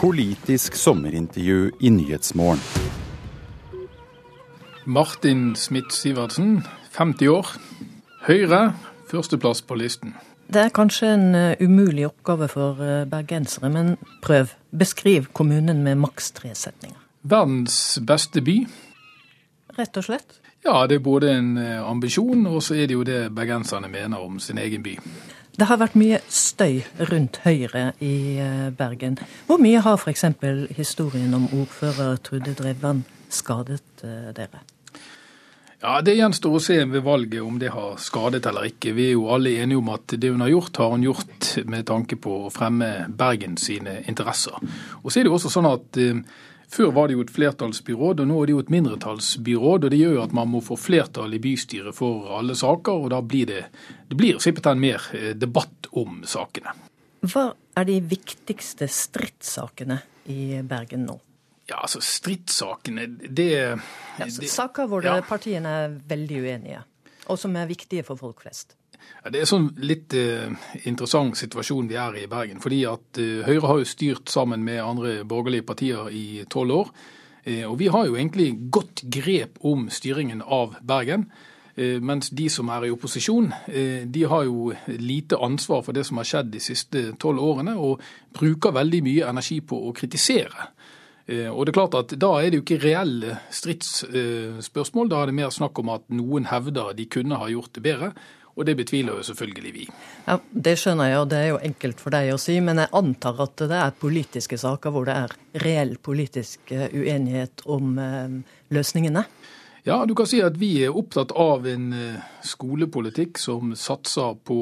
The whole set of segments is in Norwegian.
Politisk sommerintervju i Nyhetsmorgen. Martin Smith-Sivertsen, 50 år. Høyre, førsteplass på listen. Det er kanskje en eh, umulig oppgave for eh, bergensere, men prøv. Beskriv kommunen med maks tre setninger. Verdens beste by. Rett og slett. Ja, det er både en eh, ambisjon, og så er det jo det bergenserne mener om sin egen by. Det har vært mye støy rundt Høyre i Bergen. Hvor mye har f.eks. historien om ordfører Trude Drevland skadet dere? Ja, Det gjenstår å se ved valget om det har skadet eller ikke. Vi er jo alle enige om at det hun har gjort, har hun gjort med tanke på å fremme Bergen sine interesser. Og så er det jo også sånn at eh, Før var det jo et flertallsbyråd, og nå er det jo et mindretallsbyråd. og Det gjør jo at man må få flertall i bystyret for alle saker, og da blir det, det blir simpelthen mer eh, debatt om sakene. Hva er de viktigste stridssakene i Bergen nå? Ja, altså Stridssakene, det, ja, Saker hvor ja. partiene er veldig uenige, og som er viktige for folk flest. Det er sånn litt uh, interessant situasjon vi er i i Bergen. fordi at uh, Høyre har jo styrt sammen med andre borgerlige partier i tolv år. Uh, og vi har jo egentlig godt grep om styringen av Bergen. Mens de som er i opposisjon, de har jo lite ansvar for det som har skjedd de siste tolv årene, og bruker veldig mye energi på å kritisere. Eh, og det er klart at Da er det jo ikke reelle stridsspørsmål. Da er det mer snakk om at noen hevder de kunne ha gjort det bedre. Og det betviler jo selvfølgelig vi. Ja, Det skjønner jeg, og det er jo enkelt for deg å si. Men jeg antar at det er politiske saker hvor det er reell politisk eh, uenighet om eh, løsningene? Ja, du kan si at vi er opptatt av en skolepolitikk som satser på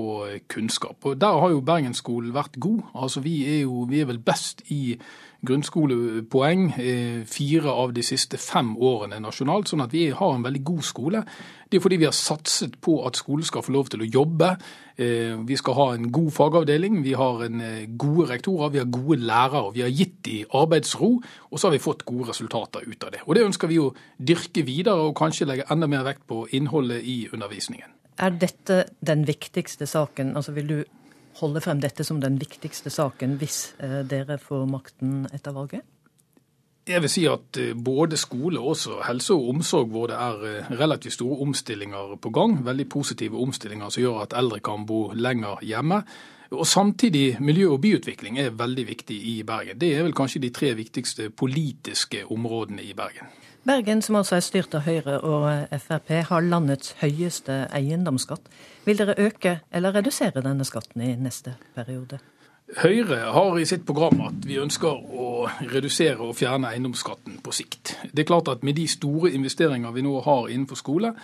kunnskap. Og Der har jo Bergensskolen vært god. Altså Vi er jo vi er vel best i grunnskolepoeng eh, fire av de siste fem årene nasjonalt, sånn at vi har en veldig god skole. Det er fordi vi har satset på at skolen skal få lov til å jobbe. Eh, vi skal ha en god fagavdeling, vi har eh, gode rektorer, vi har gode lærere. Vi har gitt dem arbeidsro, og så har vi fått gode resultater ut av det. Og Det ønsker vi å dyrke videre, og kanskje legge enda mer vekt på innholdet i undervisningen. Er dette den viktigste saken? Altså Vil du holde frem dette som den viktigste saken hvis eh, dere får makten etter valget? Jeg vil si at eh, både skole og helse og omsorg, hvor det er eh, relativt store omstillinger på gang, veldig positive omstillinger som gjør at eldre kan bo lenger hjemme. Og Samtidig miljø- og byutvikling er veldig viktig i Bergen. Det er vel kanskje de tre viktigste politiske områdene i Bergen. Bergen, som altså er styrt av Høyre og Frp, har landets høyeste eiendomsskatt. Vil dere øke eller redusere denne skatten i neste periode? Høyre har i sitt program at vi ønsker å redusere og fjerne eiendomsskatten på sikt. Det er klart at Med de store investeringer vi nå har innenfor skole,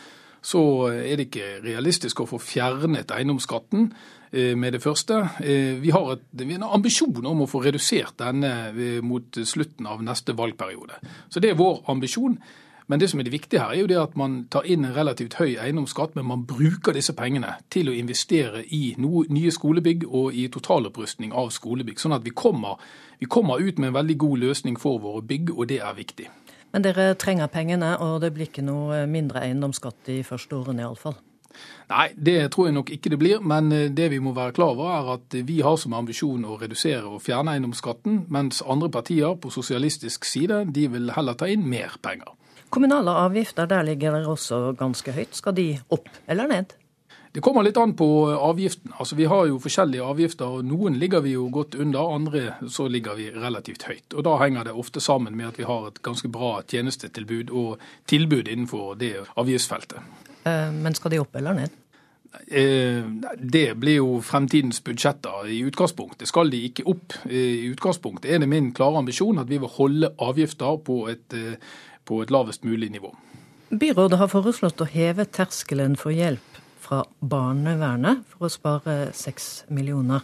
så er det ikke realistisk å få fjernet eiendomsskatten eh, med det første. Eh, vi har, vi har en ambisjon om å få redusert denne eh, mot slutten av neste valgperiode. Så det er vår ambisjon. Men det som er det viktige her, er jo det at man tar inn en relativt høy eiendomsskatt, men man bruker disse pengene til å investere i noe, nye skolebygg og i totalopprustning av skolebygg. Sånn at vi kommer, vi kommer ut med en veldig god løsning for våre bygg, og det er viktig. Men dere trenger pengene, og det blir ikke noe mindre eiendomsskatt de første årene iallfall? Nei, det tror jeg nok ikke det blir. Men eh, det vi må være klar over, er at vi har som ambisjon å redusere og fjerne eiendomsskatten, mens andre partier på sosialistisk side de vil heller ta inn mer penger. Kommunale avgifter, der ligger dere også ganske høyt. Skal de opp eller ned? Det kommer litt an på avgiften. Altså, Vi har jo forskjellige avgifter. og Noen ligger vi jo godt under, andre så ligger vi relativt høyt. Og Da henger det ofte sammen med at vi har et ganske bra tjenestetilbud og tilbud innenfor det avgiftsfeltet. Eh, men skal de opp eller ned? Eh, det blir jo fremtidens budsjetter i utgangspunktet. Skal de ikke opp i utgangspunktet, er det min klare ambisjon at vi vil holde avgifter på et eh, på et lavest mulig nivå. Byrådet har foreslått å heve terskelen for hjelp fra barnevernet for å spare seks millioner.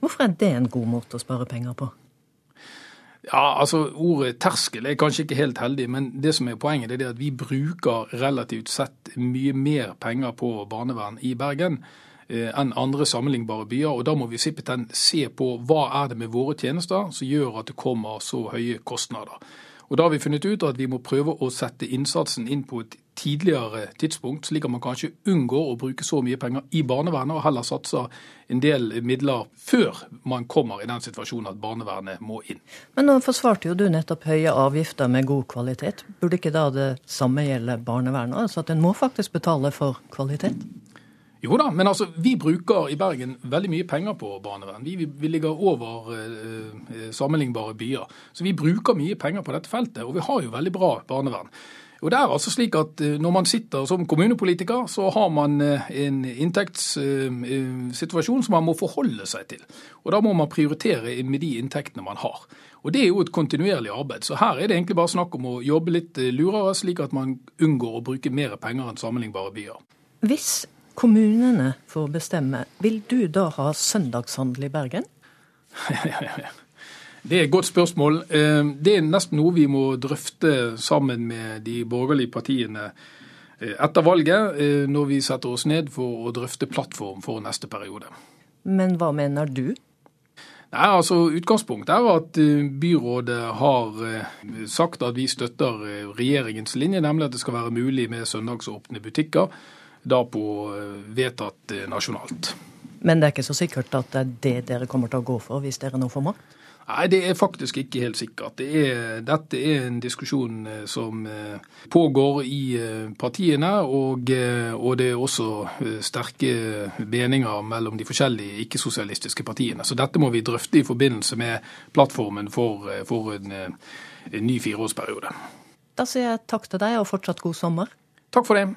Hvorfor er det en god måte å spare penger på? Ja, altså Ordet terskel er kanskje ikke helt heldig, men det som er poenget er at vi bruker relativt sett mye mer penger på barnevern i Bergen eh, enn andre sammenlignbare byer. og Da må vi simpelthen se på hva er det med våre tjenester som gjør at det kommer så høye kostnader. Og Da har vi funnet ut at vi må prøve å sette innsatsen inn på et tidligere tidspunkt, slik at man kanskje unngår å bruke så mye penger i barnevernet, og heller satser en del midler før man kommer i den situasjonen at barnevernet må inn. Men nå forsvarte jo du nettopp høye avgifter med god kvalitet. Burde ikke da det samme gjelde barnevernet? Altså at en må faktisk betale for kvalitet? Jo da, men altså, vi bruker i Bergen veldig mye penger på barnevern. Vi, vi ligger over eh, sammenlignbare byer. Så vi bruker mye penger på dette feltet, og vi har jo veldig bra barnevern. Og det er altså slik at eh, Når man sitter som kommunepolitiker, så har man eh, en inntektssituasjon som man må forholde seg til. Og Da må man prioritere med de inntektene man har. Og Det er jo et kontinuerlig arbeid. Så her er det egentlig bare snakk om å jobbe litt eh, lurere, slik at man unngår å bruke mer penger enn sammenlignbare byer. Hvis kommunene får bestemme, vil du da ha søndagshandel i Bergen? Det er et godt spørsmål. Eh, det er nesten noe vi må drøfte sammen med de borgerlige partiene eh, etter valget, eh, når vi setter oss ned for å drøfte plattform for neste periode. Men hva mener du? Nei, altså Utgangspunktet er at byrådet har sagt at vi støtter regjeringens linje, nemlig at det skal være mulig med søndagsåpne butikker da på eh, vedtatt eh, nasjonalt. Men det er ikke så sikkert at det er det dere kommer til å gå for hvis dere nå får makt? Nei, det er faktisk ikke helt sikkert. Det er, dette er en diskusjon eh, som pågår i partiene, og, og, det er også sterke meninger mellom de forskjellige ikke-sosialistiske partiene. Så dette må vi drøfte i forbindelse med plattformen for, for en, en ny fireårsperiode. Da sier jeg takk til deg, og fortsatt god sommer. Takk for det.